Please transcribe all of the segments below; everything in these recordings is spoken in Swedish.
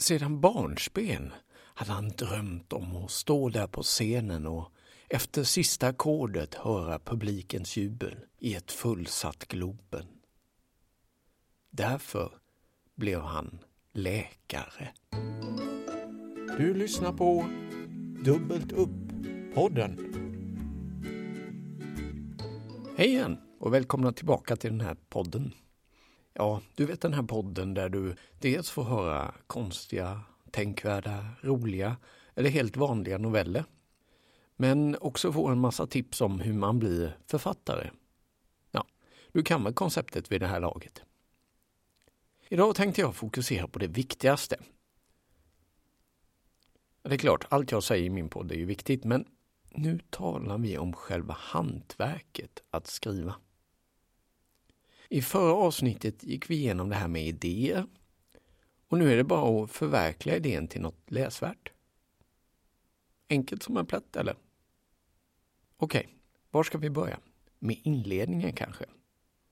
Sedan barnsben hade han drömt om att stå där på scenen och efter sista ackordet höra publikens jubel i ett fullsatt Globen. Därför blev han läkare. Du lyssnar på Dubbelt upp-podden. Hej igen och välkomna tillbaka till den här podden. Ja, du vet den här podden där du dels får höra konstiga, tänkvärda, roliga eller helt vanliga noveller. Men också får en massa tips om hur man blir författare. Ja, du kan väl konceptet vid det här laget. Idag tänkte jag fokusera på det viktigaste. Det är klart, allt jag säger i min podd är ju viktigt, men nu talar vi om själva hantverket att skriva. I förra avsnittet gick vi igenom det här med idéer och nu är det bara att förverkliga idén till något läsvärt. Enkelt som en plätt, eller? Okej, okay, var ska vi börja? Med inledningen kanske?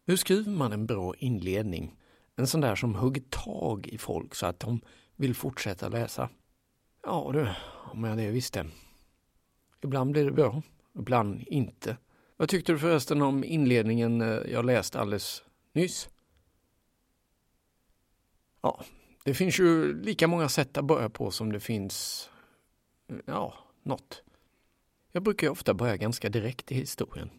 Hur skriver man en bra inledning? En sån där som hugger tag i folk så att de vill fortsätta läsa. Ja du, om jag det visste. Ibland blir det bra, ibland inte. Vad tyckte du förresten om inledningen eh, jag läste alldeles nyss? Ja, det finns ju lika många sätt att börja på som det finns, eh, ja, något. Jag brukar ofta börja ganska direkt i historien.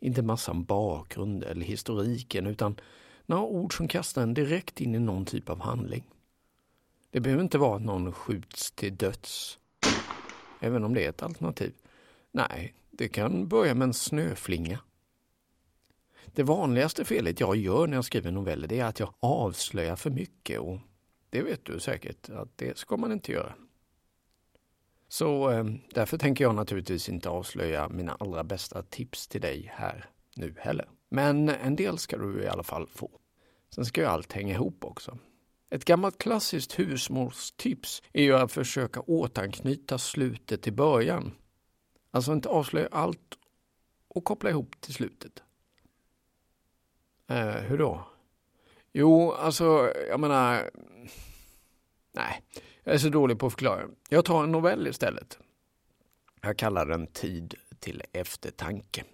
Inte massan bakgrund eller historiken utan några ord som kastar en direkt in i någon typ av handling. Det behöver inte vara att någon skjuts till döds. Även om det är ett alternativ. Nej, det kan börja med en snöflinga. Det vanligaste felet jag gör när jag skriver noveller det är att jag avslöjar för mycket och det vet du säkert att det ska man inte göra. Så eh, därför tänker jag naturligtvis inte avslöja mina allra bästa tips till dig här nu heller. Men en del ska du i alla fall få. Sen ska ju allt hänga ihop också. Ett gammalt klassiskt husmorstips är ju att försöka återanknyta slutet till början. Alltså inte avslöja allt och koppla ihop till slutet. Eh, hur då? Jo, alltså, jag menar... Nej, jag är så dålig på att förklara. Jag tar en novell istället. Jag kallar den Tid till eftertanke.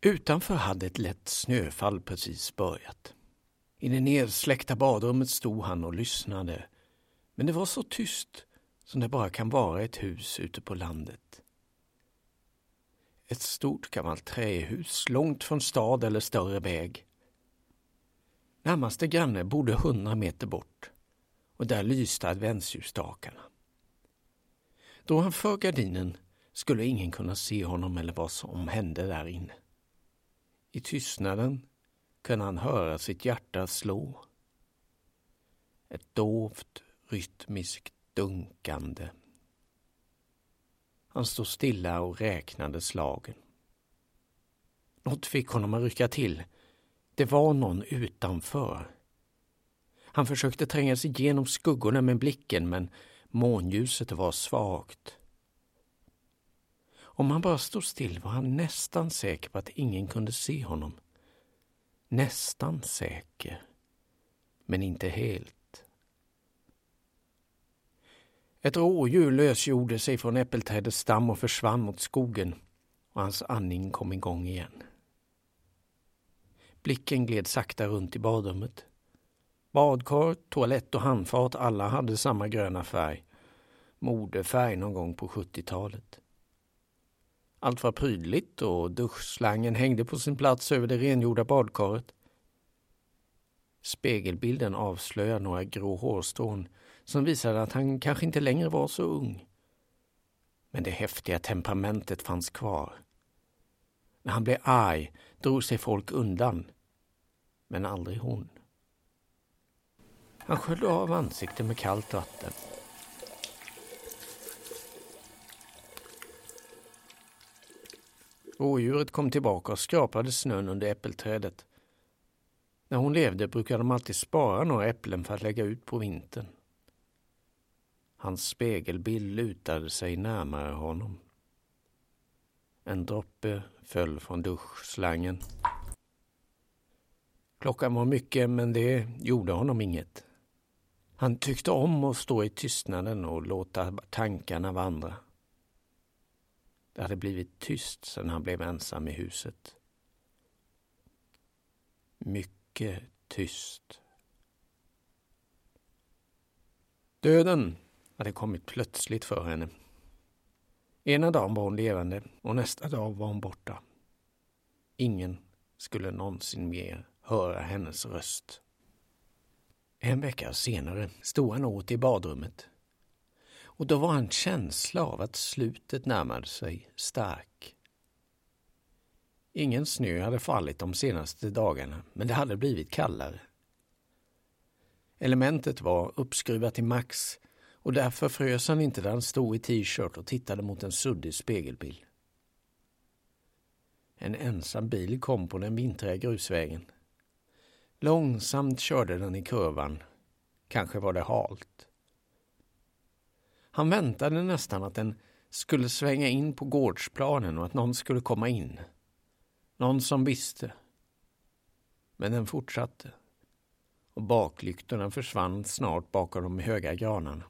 Utanför hade ett lätt snöfall precis börjat. I det nedsläckta badrummet stod han och lyssnade. Men det var så tyst som det bara kan vara ett hus ute på landet. Ett stort gammalt trähus långt från stad eller större väg. Närmaste granne bodde hundra meter bort och där lyste adventsljusstakarna. Då han för gardinen skulle ingen kunna se honom eller vad som hände där inne. I tystnaden kunde han höra sitt hjärta slå. Ett dovt, rytmiskt dunkande. Han stod stilla och räknade slagen. Något fick honom att rycka till. Det var någon utanför. Han försökte tränga sig igenom skuggorna med blicken men månljuset var svagt. Om han bara stod still var han nästan säker på att ingen kunde se honom. Nästan säker, men inte helt. Ett rådjur lösgjorde sig från äppelträdets stam och försvann mot skogen och hans andning kom igång igen. Blicken gled sakta runt i badrummet. Badkar, toalett och handfat, alla hade samma gröna färg. Modefärg någon gång på 70-talet. Allt var prydligt och duschslangen hängde på sin plats över det rengjorda badkaret. Spegelbilden avslöjade några grå hårstrån som visade att han kanske inte längre var så ung. Men det häftiga temperamentet fanns kvar. När han blev arg drog sig folk undan. Men aldrig hon. Han sköljde av ansiktet med kallt vatten. Rådjuret kom tillbaka och skrapade snön under äppelträdet. När hon levde brukade de alltid spara några äpplen för att lägga ut på vintern. Hans spegelbild lutade sig närmare honom. En droppe föll från duschslangen. Klockan var mycket, men det gjorde honom inget. Han tyckte om att stå i tystnaden och låta tankarna vandra. Det hade blivit tyst sedan han blev ensam i huset. Mycket tyst. Döden hade kommit plötsligt för henne. Ena dagen var hon levande och nästa dag var hon borta. Ingen skulle någonsin mer höra hennes röst. En vecka senare stod han åt i badrummet. Och då var en känsla av att slutet närmade sig stark. Ingen snö hade fallit de senaste dagarna, men det hade blivit kallare. Elementet var uppskruvat till max och därför frös han inte där han stod i t-shirt och tittade mot en suddig spegelbild. En ensam bil kom på den vintriga grusvägen. Långsamt körde den i kurvan. Kanske var det halt. Han väntade nästan att den skulle svänga in på gårdsplanen och att någon skulle komma in. Någon som visste. Men den fortsatte. Och baklyktorna försvann snart bakom de höga granarna.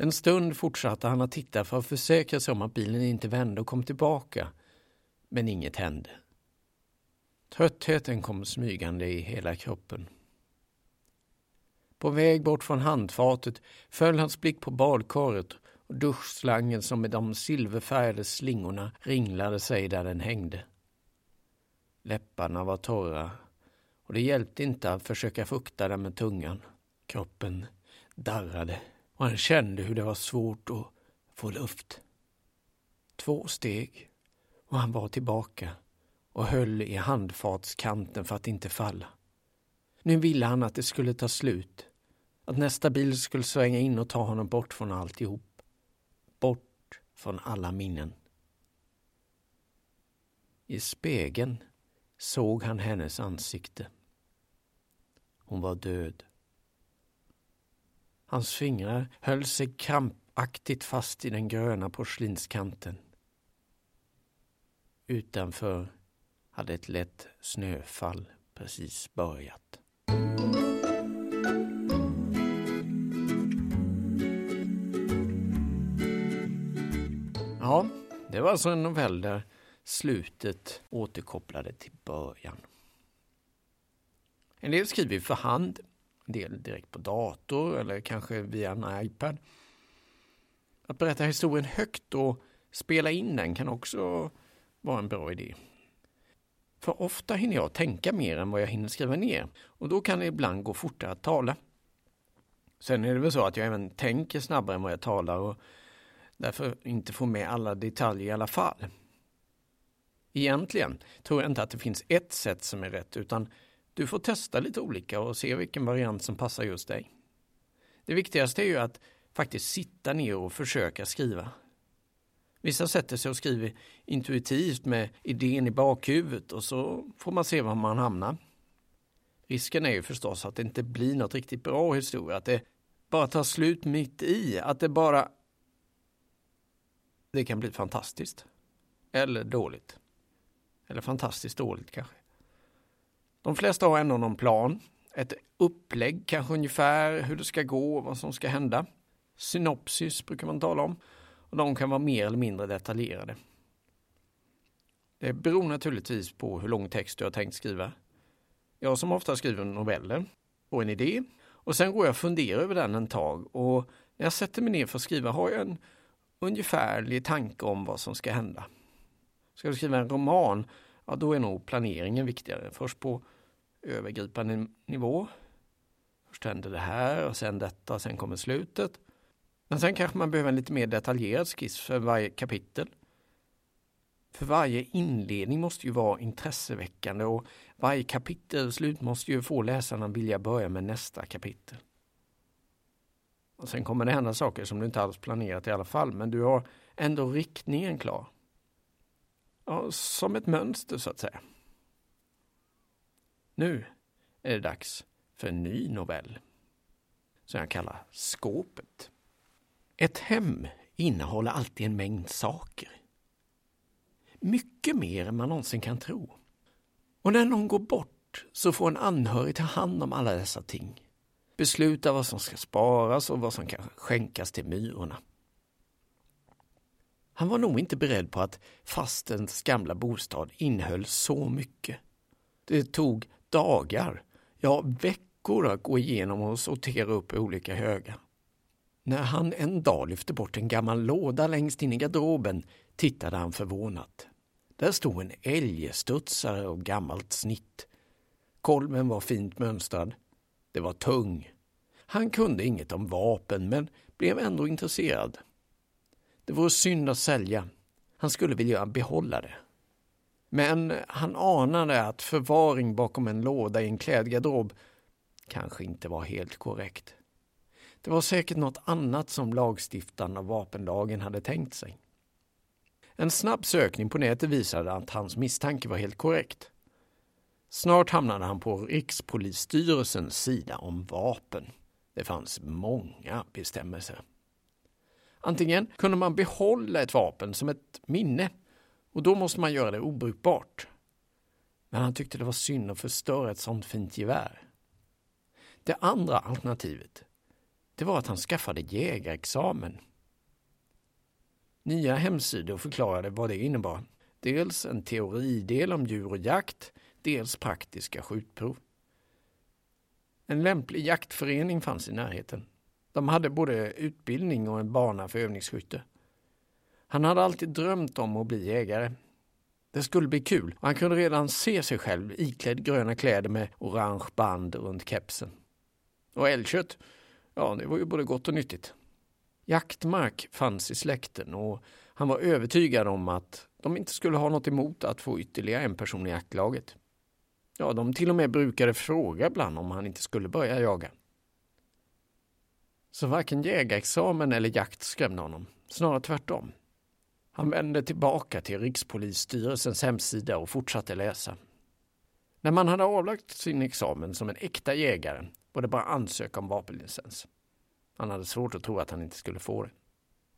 En stund fortsatte han att titta för att försäkra sig om att bilen inte vände och kom tillbaka. Men inget hände. Tröttheten kom smygande i hela kroppen. På väg bort från handfatet föll hans blick på badkaret och duschslangen som med de silverfärgade slingorna ringlade sig där den hängde. Läpparna var torra och det hjälpte inte att försöka fukta dem med tungan. Kroppen darrade och han kände hur det var svårt att få luft. Två steg och han var tillbaka och höll i handfatskanten för att inte falla. Nu ville han att det skulle ta slut. Att nästa bil skulle svänga in och ta honom bort från alltihop. Bort från alla minnen. I spegeln såg han hennes ansikte. Hon var död. Hans fingrar höll sig krampaktigt fast i den gröna porslinskanten. Utanför hade ett lätt snöfall precis börjat. Ja, det var alltså en novell där slutet återkopplade till början. En del skriver för hand, del direkt på dator eller kanske via en iPad. Att berätta historien högt och spela in den kan också vara en bra idé. För ofta hinner jag tänka mer än vad jag hinner skriva ner och då kan det ibland gå fortare att tala. Sen är det väl så att jag även tänker snabbare än vad jag talar och därför inte får med alla detaljer i alla fall. Egentligen tror jag inte att det finns ett sätt som är rätt utan du får testa lite olika och se vilken variant som passar just dig. Det viktigaste är ju att faktiskt sitta ner och försöka skriva. Vissa sätter sig och skriver intuitivt med idén i bakhuvudet och så får man se var man hamnar. Risken är ju förstås att det inte blir något riktigt bra historia, att det bara tar slut mitt i, att det bara... Det kan bli fantastiskt. Eller dåligt. Eller fantastiskt dåligt kanske. De flesta har ändå någon plan, ett upplägg kanske ungefär hur det ska gå, vad som ska hända. Synopsis brukar man tala om och de kan vara mer eller mindre detaljerade. Det beror naturligtvis på hur lång text du har tänkt skriva. Jag som ofta skriver noveller får en idé och sen går jag och funderar över den en tag och när jag sätter mig ner för att skriva har jag en ungefärlig tanke om vad som ska hända. Ska du skriva en roman, ja då är nog planeringen viktigare. Först på övergripande nivå. Först händer det här och sen detta och sen kommer slutet. Men sen kanske man behöver en lite mer detaljerad skiss för varje kapitel. För varje inledning måste ju vara intresseväckande och varje kapitelslut måste ju få läsarna att vilja börja med nästa kapitel. Och sen kommer det hända saker som du inte alls planerat i alla fall, men du har ändå riktningen klar. Ja, som ett mönster så att säga. Nu är det dags för en ny novell som jag kallar Skåpet. Ett hem innehåller alltid en mängd saker. Mycket mer än man någonsin kan tro. Och när någon går bort så får en anhörig ta hand om alla dessa ting. besluta vad som ska sparas och vad som kan skänkas till myrorna. Han var nog inte beredd på att fastens gamla bostad innehöll så mycket. Det tog dagar, ja veckor att gå igenom och sortera upp olika högar. När han en dag lyfte bort en gammal låda längst in i garderoben tittade han förvånat. Där stod en älgstudsare av gammalt snitt. Kolven var fint mönstrad. Det var tung. Han kunde inget om vapen men blev ändå intresserad. Det vore synd att sälja. Han skulle vilja behålla det. Men han anade att förvaring bakom en låda i en klädgarderob kanske inte var helt korrekt. Det var säkert något annat som lagstiftaren av vapenlagen hade tänkt sig. En snabb sökning på nätet visade att hans misstanke var helt korrekt. Snart hamnade han på Rikspolisstyrelsens sida om vapen. Det fanns många bestämmelser. Antingen kunde man behålla ett vapen som ett minne och då måste man göra det obrukbart. Men han tyckte det var synd att förstöra ett sånt fint gevär. Det andra alternativet det var att han skaffade jägarexamen. Nya hemsidor förklarade vad det innebar. Dels en teoridel om djur och jakt, dels praktiska skjutprov. En lämplig jaktförening fanns i närheten. De hade både utbildning och en bana för övningsskytte. Han hade alltid drömt om att bli jägare. Det skulle bli kul och han kunde redan se sig själv iklädd gröna kläder med orange band runt kepsen. Och älgkött, ja det var ju både gott och nyttigt. Jaktmark fanns i släkten och han var övertygad om att de inte skulle ha något emot att få ytterligare en person i jaktlaget. Ja, de till och med brukade fråga ibland om han inte skulle börja jaga. Så varken jägarexamen eller jakt skrämde honom, snarare tvärtom. Han vände tillbaka till Rikspolisstyrelsens hemsida och fortsatte läsa. När man hade avlagt sin examen som en äkta jägare var det bara ansöka om vapenlicens. Han hade svårt att tro att han inte skulle få det.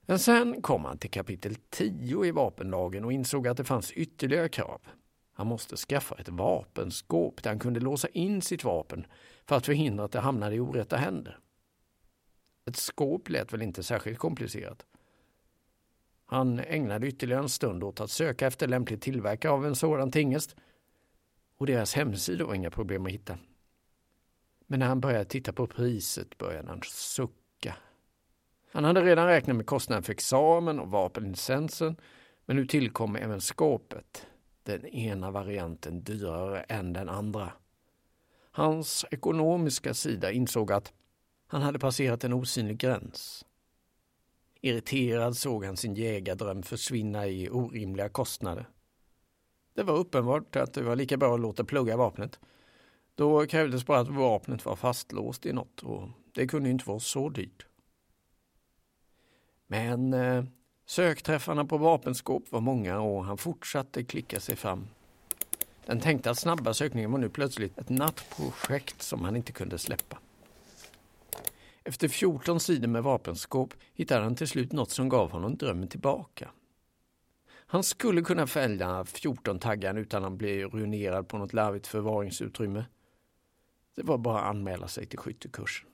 Men sen kom han till kapitel 10 i vapenlagen och insåg att det fanns ytterligare krav. Han måste skaffa ett vapenskåp där han kunde låsa in sitt vapen för att förhindra att det hamnade i orätta händer. Ett skåp lät väl inte särskilt komplicerat. Han ägnade ytterligare en stund åt att söka efter lämplig tillverkare av en sådan tingest och deras hemsidor var inga problem att hitta. Men när han började titta på priset började han sucka. Han hade redan räknat med kostnaden för examen och vapenlicensen men nu tillkom även skåpet. Den ena varianten dyrare än den andra. Hans ekonomiska sida insåg att han hade passerat en osynlig gräns. Irriterad såg han sin jägardröm försvinna i orimliga kostnader. Det var uppenbart att det var lika bra att låta plugga vapnet. Då krävdes bara att vapnet var fastlåst i något och det kunde inte vara så dyrt. Men eh, sökträffarna på vapenskåp var många och han fortsatte klicka sig fram. Den tänkta snabba sökningen var nu plötsligt ett nattprojekt som han inte kunde släppa. Efter 14 sidor med vapenskåp hittade han till slut något som gav honom drömmen tillbaka. Han skulle kunna fälla 14 taggar utan att bli ruinerad på något larvigt förvaringsutrymme. Det var bara att anmäla sig till skyttekursen.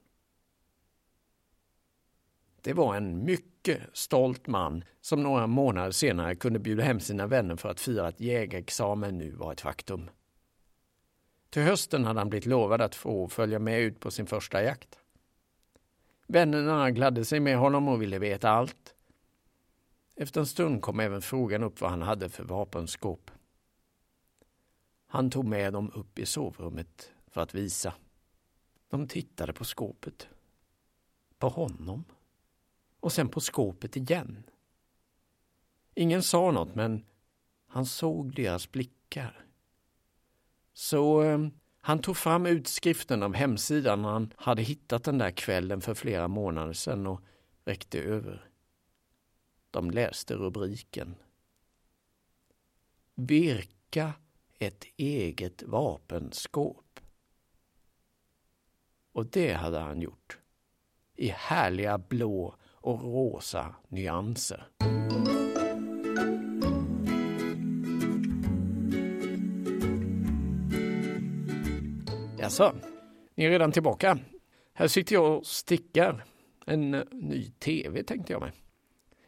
Det var en mycket stolt man som några månader senare kunde bjuda hem sina vänner för att fira att jägarexamen nu var ett faktum. Till hösten hade han blivit lovad att få följa med ut på sin första jakt. Vännerna gladde sig med honom och ville veta allt. Efter en stund kom även frågan upp vad han hade för vapenskåp. Han tog med dem upp i sovrummet för att visa. De tittade på skåpet. På honom. Och sen på skåpet igen. Ingen sa något, men han såg deras blickar. Så eh, han tog fram utskriften av hemsidan han hade hittat den där kvällen för flera månader sedan och räckte över. De läste rubriken. Virka ett eget vapenskåp. Och det hade han gjort. I härliga blå och rosa nyanser. Jaså, ni är redan tillbaka? Här sitter jag och stickar en eh, ny tv tänkte jag mig.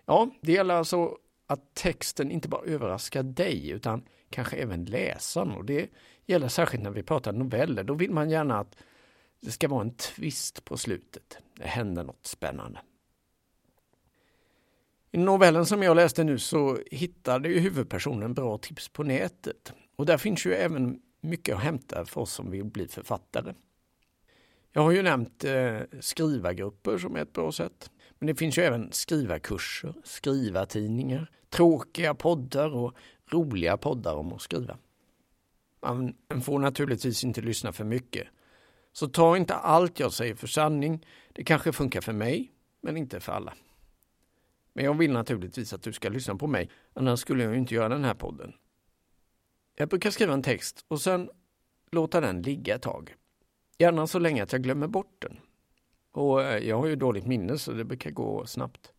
Ja, det gäller alltså att texten inte bara överraskar dig utan kanske även läsaren och det gäller särskilt när vi pratar noveller. Då vill man gärna att det ska vara en twist på slutet. Det händer något spännande. I novellen som jag läste nu så hittade ju huvudpersonen bra tips på nätet. Och där finns ju även mycket att hämta för oss som vill bli författare. Jag har ju nämnt eh, skrivargrupper som är ett bra sätt. Men det finns ju även skrivarkurser, skrivartidningar, tråkiga poddar och roliga poddar om att skriva. Man får naturligtvis inte lyssna för mycket. Så ta inte allt jag säger för sanning. Det kanske funkar för mig, men inte för alla. Men jag vill naturligtvis att du ska lyssna på mig, annars skulle jag inte göra den här podden. Jag brukar skriva en text och sen låta den ligga ett tag. Gärna så länge att jag glömmer bort den. Och eh, jag har ju dåligt minne så det brukar gå snabbt.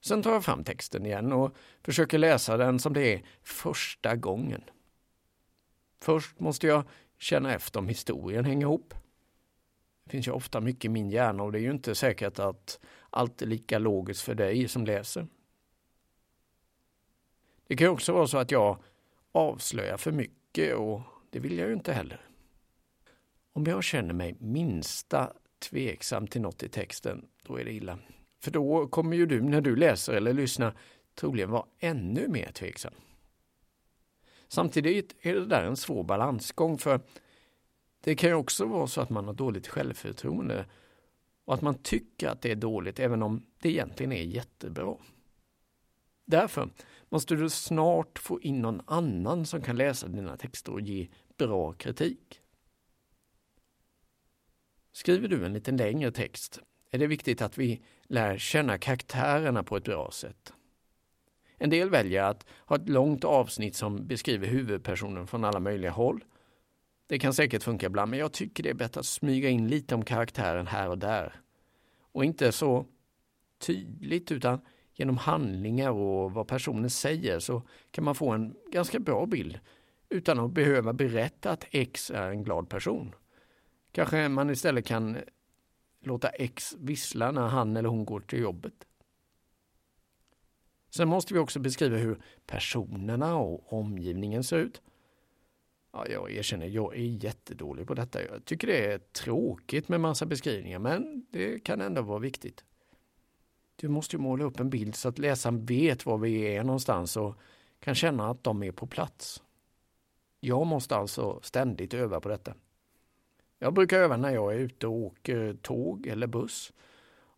Sen tar jag fram texten igen och försöker läsa den som det är första gången. Först måste jag känna efter om historien hänger ihop. Det finns ju ofta mycket i min hjärna och det är ju inte säkert att allt är lika logiskt för dig som läser. Det kan också vara så att jag avslöja för mycket och det vill jag ju inte heller. Om jag känner mig minsta tveksam till något i texten, då är det illa. För då kommer ju du när du läser eller lyssnar troligen vara ännu mer tveksam. Samtidigt är det där en svår balansgång för det kan ju också vara så att man har dåligt självförtroende och att man tycker att det är dåligt även om det egentligen är jättebra. Därför måste du snart få in någon annan som kan läsa dina texter och ge bra kritik. Skriver du en lite längre text är det viktigt att vi lär känna karaktärerna på ett bra sätt. En del väljer att ha ett långt avsnitt som beskriver huvudpersonen från alla möjliga håll. Det kan säkert funka ibland, men jag tycker det är bättre att smyga in lite om karaktären här och där. Och inte så tydligt, utan genom handlingar och vad personen säger så kan man få en ganska bra bild utan att behöva berätta att X är en glad person. Kanske man istället kan låta X vissla när han eller hon går till jobbet. Sen måste vi också beskriva hur personerna och omgivningen ser ut. Ja, jag erkänner, jag är jättedålig på detta. Jag tycker det är tråkigt med massa beskrivningar, men det kan ändå vara viktigt. Du måste ju måla upp en bild så att läsaren vet var vi är någonstans och kan känna att de är på plats. Jag måste alltså ständigt öva på detta. Jag brukar öva när jag är ute och åker tåg eller buss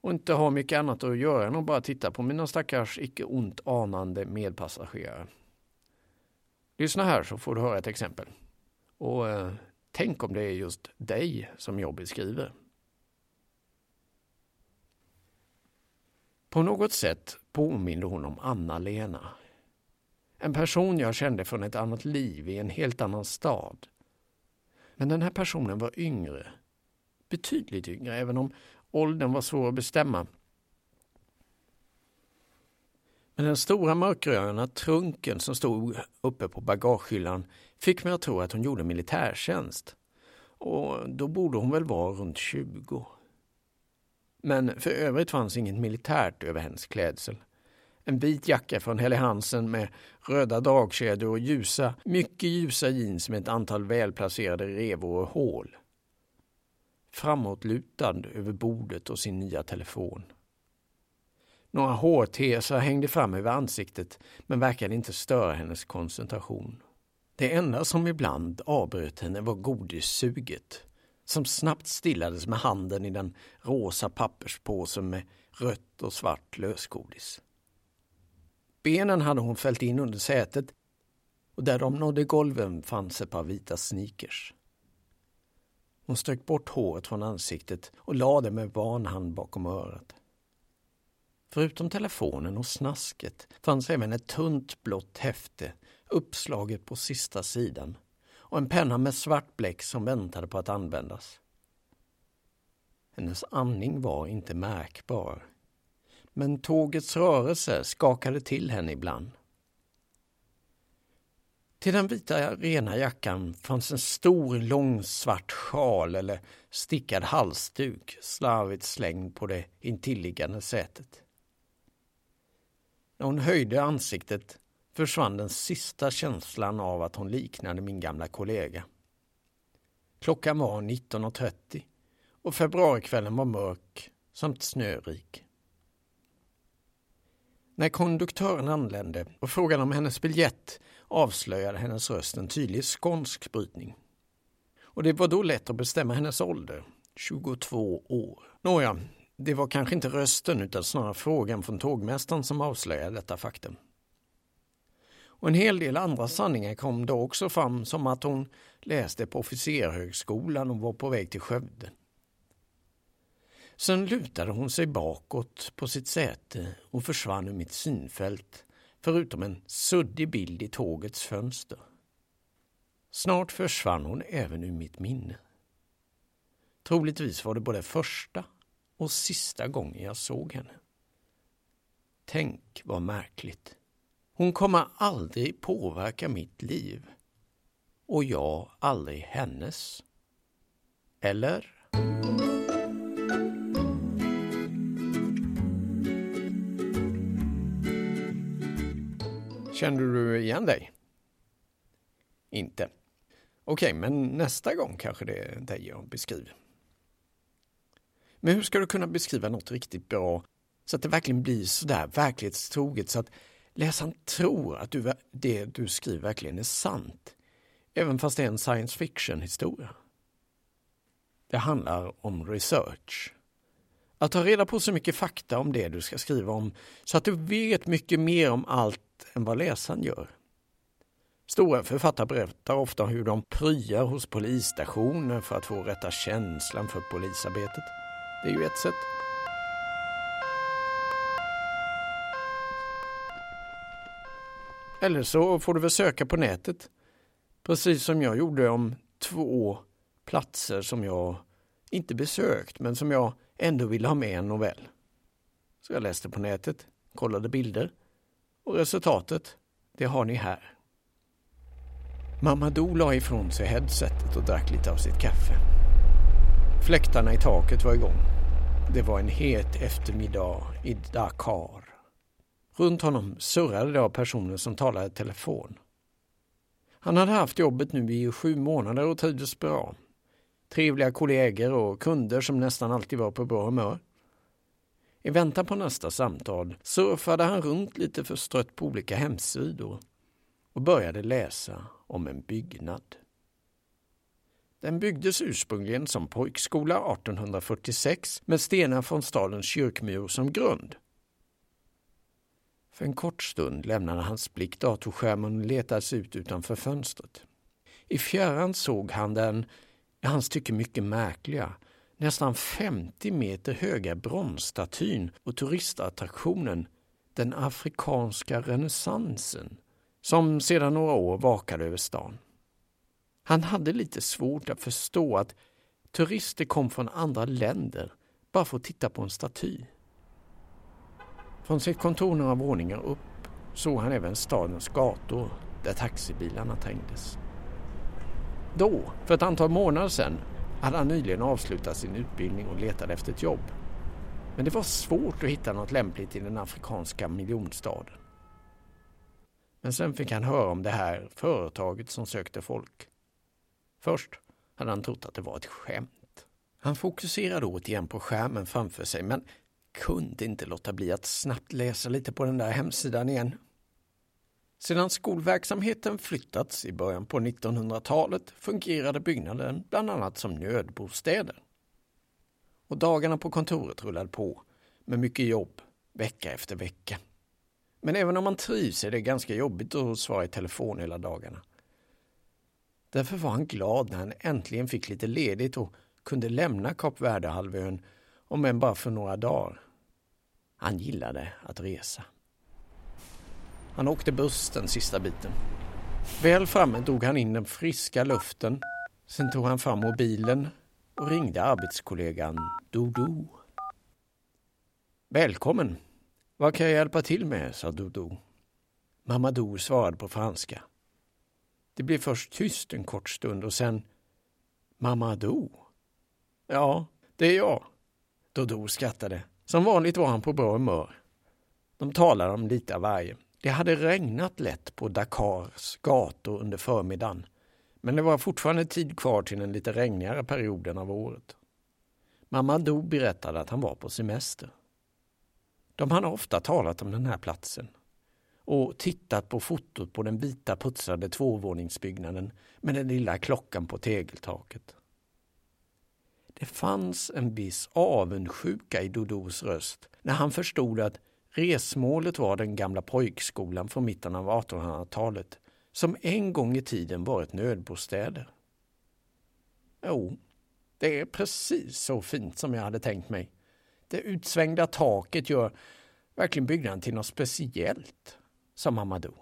och inte har mycket annat att göra än att bara titta på mina stackars icke ont anande medpassagerare. Lyssna här så får du höra ett exempel. Och eh, tänk om det är just dig som jag beskriver. På något sätt påminner hon om Anna-Lena. En person jag kände från ett annat liv i en helt annan stad. Men den här personen var yngre. Betydligt yngre, även om åldern var svår att bestämma. Men den stora mörkgröna trunken som stod uppe på bagagehyllan fick mig att tro att hon gjorde militärtjänst. Och då borde hon väl vara runt 20. Men för övrigt fanns inget militärt över hennes klädsel. En vit jacka från Helly Hansen med röda dragkedjor och ljusa, mycket ljusa jeans med ett antal välplacerade revor och hål. Framåtlutad över bordet och sin nya telefon. Några hårtesar hängde fram över ansiktet men verkade inte störa hennes koncentration. Det enda som ibland avbröt henne var godissuget som snabbt stillades med handen i den rosa papperspåsen med rött och svart lösgodis. Benen hade hon fällt in under sätet och där de nådde golven fanns ett par vita sneakers. Hon strök bort håret från ansiktet och lade det med van hand bakom örat. Förutom telefonen och snasket fanns även ett tunt blått häfte uppslaget på sista sidan och en penna med svart bläck som väntade på att användas. Hennes andning var inte märkbar. Men tågets rörelse skakade till henne ibland. Till den vita rena jackan fanns en stor lång svart sjal eller stickad halsduk slarvigt slängd på det intilliggande sätet. När hon höjde ansiktet försvann den sista känslan av att hon liknade min gamla kollega. Klockan var 19.30 och februarikvällen var mörk samt snörik. När konduktören anlände och frågade om hennes biljett avslöjade hennes röst en tydlig skånsk brytning. Och det var då lätt att bestämma hennes ålder, 22 år. Nåja, det var kanske inte rösten utan snarare frågan från tågmästaren som avslöjade detta faktum. Och en hel del andra sanningar kom då också fram som att hon läste på officerhögskolan och var på väg till Skövde. Sen lutade hon sig bakåt på sitt säte och försvann ur mitt synfält förutom en suddig bild i tågets fönster. Snart försvann hon även ur mitt minne. Troligtvis var det både första och sista gången jag såg henne. Tänk vad märkligt. Hon kommer aldrig påverka mitt liv och jag aldrig hennes. Eller? Kände du igen dig? Inte. Okej, okay, men nästa gång kanske det är dig jag beskriver. Men hur ska du kunna beskriva något riktigt bra så att det verkligen blir sådär verklighetstroget så att läsaren tror att du, det du skriver verkligen är sant? Även fast det är en science fiction historia. Det handlar om research. Att ta reda på så mycket fakta om det du ska skriva om så att du vet mycket mer om allt än vad läsaren gör. Stora författare berättar ofta hur de pryar hos polisstationer för att få rätta känslan för polisarbetet. Det är ju ett sätt. Eller så får du väl söka på nätet. Precis som jag gjorde om två platser som jag inte besökt men som jag ändå ville ha med i en novell. Så jag läste på nätet, kollade bilder och resultatet, det har ni här. Mamadou la ifrån sig headsetet och drack lite av sitt kaffe. Fläktarna i taket var igång. Det var en het eftermiddag i Dakar. Runt honom surrade det av personer som talade telefon. Han hade haft jobbet nu i sju månader och trivdes bra. Trevliga kollegor och kunder som nästan alltid var på bra humör. I väntan på nästa samtal surfade han runt lite förstrött på olika hemsidor och började läsa om en byggnad. Den byggdes ursprungligen som pojkskola 1846 med stenar från stadens kyrkmur som grund. För en kort stund lämnade hans blick datorskärmen och letade sig ut utanför fönstret. I fjärran såg han den, i hans tycke mycket märkliga, nästan 50 meter höga bronsstatyn och turistattraktionen den afrikanska renässansen som sedan några år vakade över stan. Han hade lite svårt att förstå att turister kom från andra länder bara för att titta på en staty. Från sitt kontor några våningar upp såg han även stadens gator där taxibilarna trängdes. Då, för ett antal månader sedan, hade han nyligen avslutat sin utbildning och letade efter ett jobb. Men det var svårt att hitta något lämpligt i den afrikanska miljonstaden. Men sen fick han höra om det här företaget som sökte folk. Först hade han trott att det var ett skämt. Han fokuserade återigen på skärmen framför sig men kunde inte låta bli att snabbt läsa lite på den där hemsidan igen. Sedan skolverksamheten flyttats i början på 1900-talet fungerade byggnaden bland annat som nödbostäder. Och dagarna på kontoret rullade på med mycket jobb vecka efter vecka. Men även om man trivs är det ganska jobbigt att svara i telefon hela dagarna. Därför var han glad när han äntligen fick lite ledigt och kunde lämna Kap Verde-halvön, om än bara för några dagar. Han gillade att resa. Han åkte buss den sista biten. Väl framme drog han in den friska luften. Sen tog han fram mobilen och ringde arbetskollegan Dodo. Välkommen! Vad kan jag hjälpa till med? sa Dodo. Mamadou svarade på franska. Det blev först tyst en kort stund och sen Mamadou. Ja, det är jag. Dodo skrattade. Som vanligt var han på bra humör. De talade om lite av varje. Det hade regnat lätt på Dakars gator under förmiddagen. Men det var fortfarande tid kvar till den lite regnigare perioden av året. Mamma Do berättade att han var på semester. De hade ofta talat om den här platsen och tittat på fotot på den vita putsade tvåvåningsbyggnaden med den lilla klockan på tegeltaket. Det fanns en viss avundsjuka i Dodos röst när han förstod att resmålet var den gamla pojkskolan från mitten av 1800-talet som en gång i tiden varit nödbostäder. Jo, det är precis så fint som jag hade tänkt mig. Det utsvängda taket gör verkligen byggnaden till något speciellt, sa Mamadou.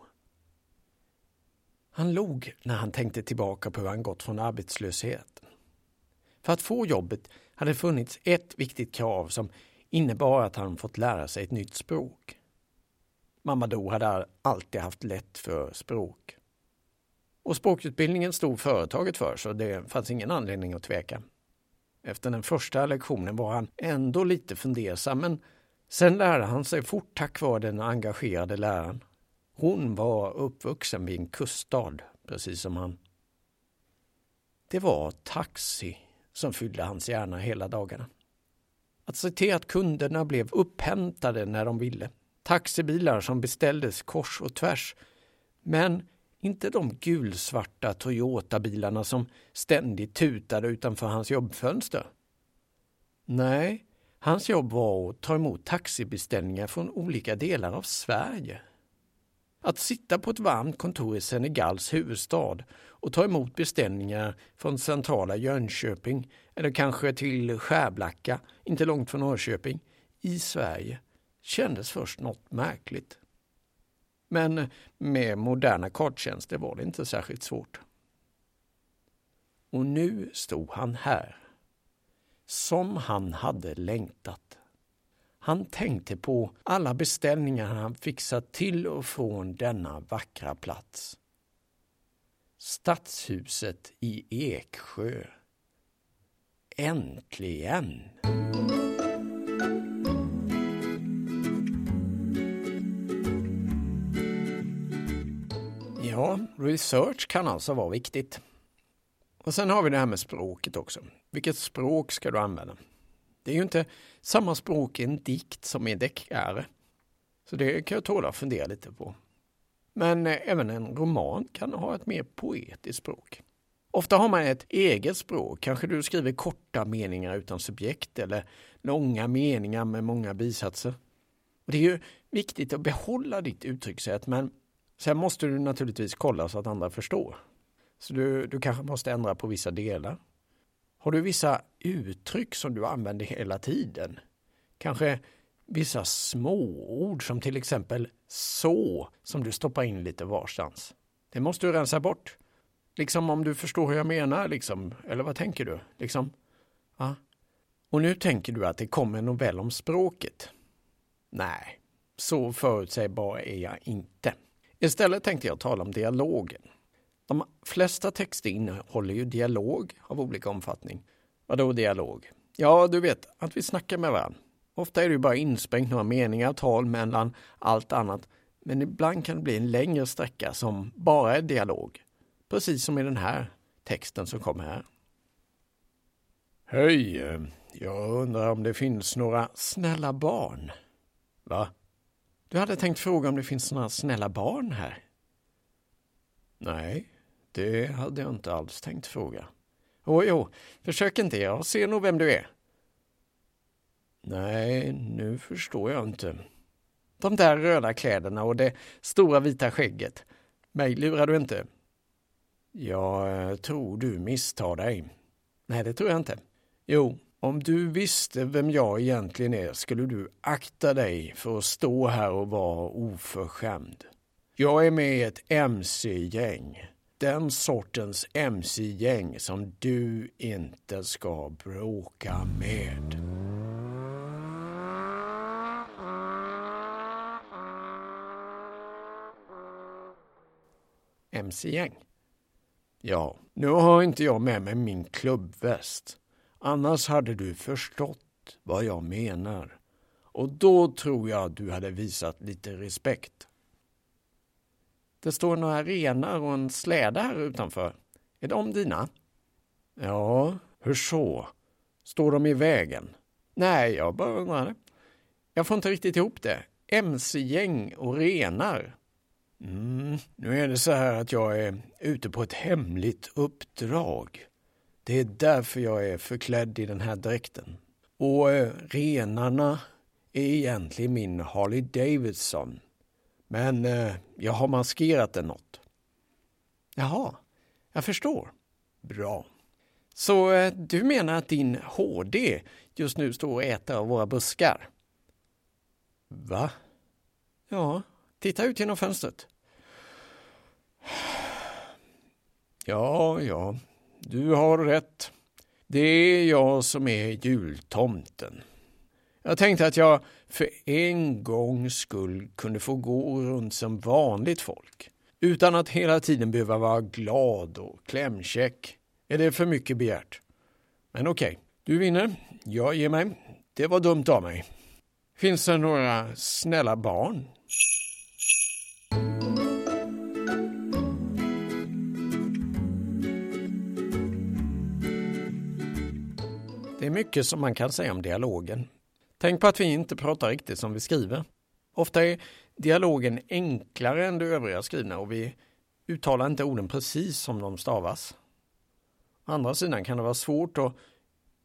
Han log när han tänkte tillbaka på hur han gått från arbetslöshet för att få jobbet hade funnits ett viktigt krav som innebar att han fått lära sig ett nytt språk. Mamadou hade alltid haft lätt för språk. Och språkutbildningen stod företaget för så det fanns ingen anledning att tveka. Efter den första lektionen var han ändå lite fundersam men sen lärde han sig fort tack vare den engagerade läraren. Hon var uppvuxen vid en kuststad, precis som han. Det var taxi som fyllde hans hjärna hela dagarna. Att se till att kunderna blev upphämtade när de ville. Taxibilar som beställdes kors och tvärs. Men inte de gulsvarta Toyota-bilarna som ständigt tutade utanför hans jobbfönster. Nej, hans jobb var att ta emot taxibeställningar från olika delar av Sverige. Att sitta på ett varmt kontor i Senegals huvudstad och ta emot beställningar från centrala Jönköping eller kanske till Skärblacka, inte långt från Norrköping, i Sverige kändes först något märkligt. Men med moderna karttjänster var det inte särskilt svårt. Och nu stod han här. Som han hade längtat. Han tänkte på alla beställningar han fixat till och från denna vackra plats. Stadshuset i Eksjö. Äntligen! Ja, research kan alltså vara viktigt. Och sen har vi det här med språket också. Vilket språk ska du använda? Det är ju inte samma språk i en dikt som i en deckare. Så det kan jag tåla att fundera lite på. Men eh, även en roman kan ha ett mer poetiskt språk. Ofta har man ett eget språk. Kanske du skriver korta meningar utan subjekt eller långa meningar med många bisatser. Och det är ju viktigt att behålla ditt uttryckssätt men sen måste du naturligtvis kolla så att andra förstår. Så du, du kanske måste ändra på vissa delar. Har du vissa uttryck som du använder hela tiden? Kanske vissa småord som till exempel så som du stoppar in lite varstans. Det måste du rensa bort. Liksom om du förstår hur jag menar, liksom. eller vad tänker du? Liksom. Ja. Och nu tänker du att det kommer en novell om språket. Nej, så förutsägbar är jag inte. Istället tänkte jag tala om dialogen. De flesta texter innehåller ju dialog av olika omfattning. Vadå dialog? Ja, du vet, att vi snackar med varandra. Ofta är det ju bara insprängt några meningar, tal mellan allt annat. Men ibland kan det bli en längre sträcka som bara är dialog. Precis som i den här texten som kommer här. Hej, jag undrar om det finns några snälla barn? Va? Du hade tänkt fråga om det finns några snälla barn här? Nej, det hade jag inte alls tänkt fråga. Åh, jo, försök inte, jag ser nog vem du är. Nej, nu förstår jag inte. De där röda kläderna och det stora vita skägget. Mig lurar du inte? Jag eh, tror du misstar dig. Nej, det tror jag inte. Jo, om du visste vem jag egentligen är skulle du akta dig för att stå här och vara oförskämd. Jag är med i ett mc-gäng. Den sortens mc-gäng som du inte ska bråka med. mc-gäng? Ja, nu har inte jag med mig min klubbväst. Annars hade du förstått vad jag menar. Och då tror jag du hade visat lite respekt. Det står några renar och en släde här utanför. Är de dina? Ja, hur så? Står de i vägen? Nej, jag bara undrade. Jag får inte riktigt ihop det. MC-gäng och renar. Mm, nu är det så här att jag är ute på ett hemligt uppdrag. Det är därför jag är förklädd i den här dräkten. Och eh, renarna är egentligen min Harley Davidson. Men eh, jag har maskerat den något. Jaha, jag förstår. Bra. Så eh, du menar att din HD just nu står och äter av våra buskar? Va? Ja, titta ut genom fönstret. Ja, ja, du har rätt. Det är jag som är jultomten. Jag tänkte att jag för en gångs skull kunde få gå runt som vanligt folk utan att hela tiden behöva vara glad och klämkäck. Är det för mycket begärt? Men okej, okay, du vinner. Jag ger mig. Det var dumt av mig. Finns det några snälla barn? Det är mycket som man kan säga om dialogen. Tänk på att vi inte pratar riktigt som vi skriver. Ofta är dialogen enklare än det övriga skrivna och vi uttalar inte orden precis som de stavas. Å andra sidan kan det vara svårt att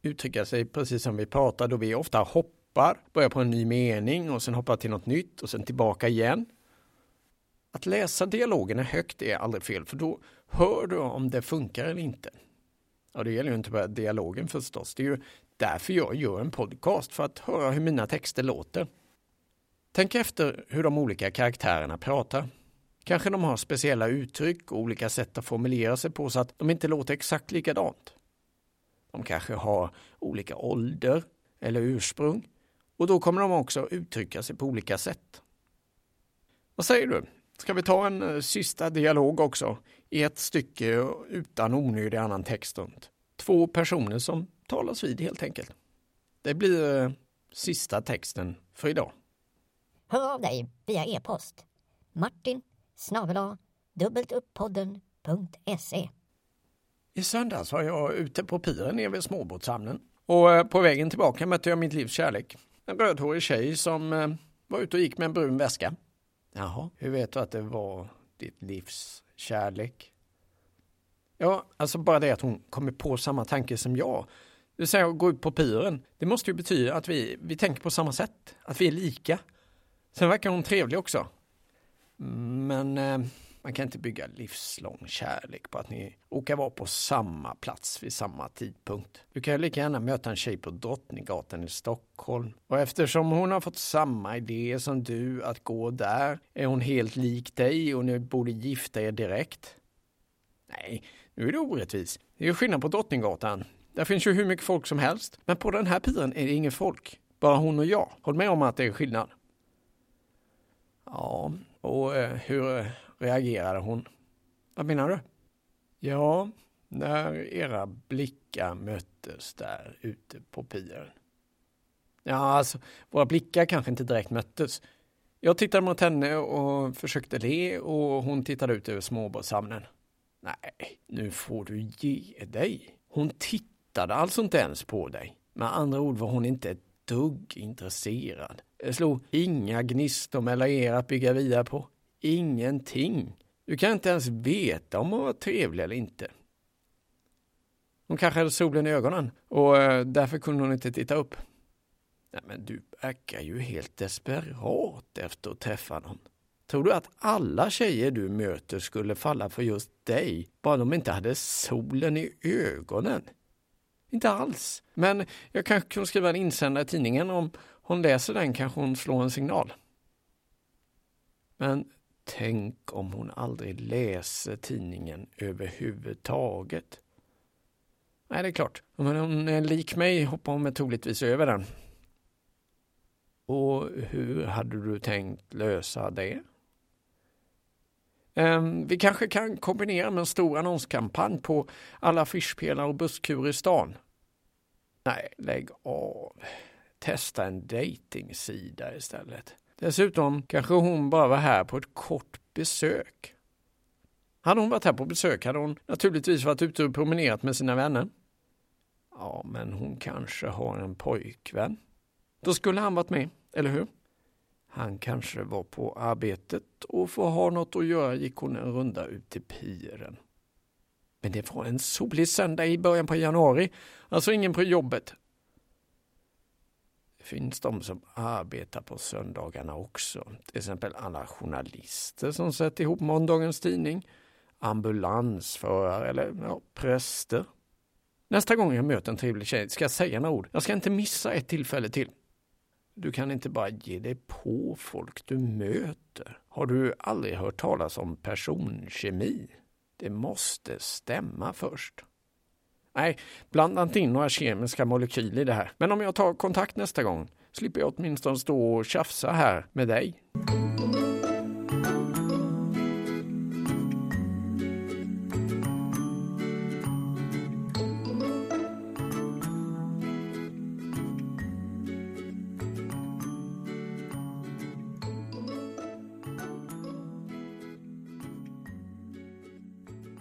uttrycka sig precis som vi pratar då vi ofta hoppar, börjar på en ny mening och sen hoppar till något nytt och sen tillbaka igen. Att läsa dialogerna högt är aldrig fel för då hör du om det funkar eller inte. Och det gäller ju inte bara dialogen förstås. Det är ju därför jag gör en podcast, för att höra hur mina texter låter. Tänk efter hur de olika karaktärerna pratar. Kanske de har speciella uttryck och olika sätt att formulera sig på så att de inte låter exakt likadant. De kanske har olika ålder eller ursprung och då kommer de också uttrycka sig på olika sätt. Vad säger du? Ska vi ta en eh, sista dialog också i ett stycke utan onödig annan text runt? Två personer som talas vid helt enkelt. Det blir uh, sista texten för idag. Hör av dig via e-post. Martin snabel dubbeltuppodden.se I söndags var jag ute på piren nere vid småbåtshamnen och eh, på vägen tillbaka mötte jag mitt livs kärlek. En rödhårig tjej som var ute och gick med en brun väska. Jaha, hur vet du att det var ditt livs kärlek? Ja, alltså bara det att hon kommer på samma tanke som jag. Det vill säga att gå ut på piren. Det måste ju betyda att vi, vi tänker på samma sätt, att vi är lika. Sen verkar hon trevlig också. Men eh, man kan inte bygga livslång kärlek på att ni råkar vara på samma plats vid samma tidpunkt. Du kan ju lika gärna möta en tjej på Drottninggatan i Stockholm. Och eftersom hon har fått samma idé som du att gå där är hon helt lik dig och ni borde gifta er direkt. Nej, nu är det orättvist. Det är ju skillnad på Drottninggatan. Där finns ju hur mycket folk som helst. Men på den här piren är det ingen folk. Bara hon och jag. Håll med om att det är skillnad. Ja, och eh, hur eh, reagerade hon. Vad menar du? Ja, när era blickar möttes där ute på piren. Ja, alltså, våra blickar kanske inte direkt möttes. Jag tittade mot henne och försökte le och hon tittade ut över småbåtshamnen. Nej, nu får du ge dig. Hon tittade tittade alltså inte ens på dig. Med andra ord var hon inte ett dugg intresserad. Det slog inga gnistor mellan er att bygga vidare på. Ingenting. Du kan inte ens veta om hon var trevlig eller inte. Hon kanske hade solen i ögonen och eh, därför kunde hon inte titta upp. Nej, men du verkar ju helt desperat efter att träffa någon. Tror du att alla tjejer du möter skulle falla för just dig, bara de inte hade solen i ögonen? Inte alls. Men jag kanske kunde skriva en insändare i tidningen. Om hon läser den kanske hon slår en signal. Men Tänk om hon aldrig läser tidningen överhuvudtaget. Nej, det är klart. Om hon är lik mig hoppar hon troligtvis över den. Och hur hade du tänkt lösa det? Ehm, vi kanske kan kombinera med en stor annonskampanj på alla affischpelare och busskurer i stan. Nej, lägg av. Testa en dejtingsida istället. Dessutom kanske hon bara var här på ett kort besök. Hade hon varit här på besök hade hon naturligtvis varit ute och promenerat med sina vänner. Ja, men hon kanske har en pojkvän. Då skulle han varit med, eller hur? Han kanske var på arbetet och för att ha något att göra gick hon en runda ut till piren. Men det var en solig söndag i början på januari, alltså ingen på jobbet. Det finns de som arbetar på söndagarna också, till exempel alla journalister som sätter ihop måndagens tidning, ambulansförare eller ja, präster. Nästa gång jag möter en trevlig tjej ska jag säga några ord. Jag ska inte missa ett tillfälle till. Du kan inte bara ge dig på folk du möter. Har du aldrig hört talas om personkemi? Det måste stämma först. Nej, blanda inte in några kemiska molekyler i det här. Men om jag tar kontakt nästa gång slipper jag åtminstone stå och tjafsa här med dig.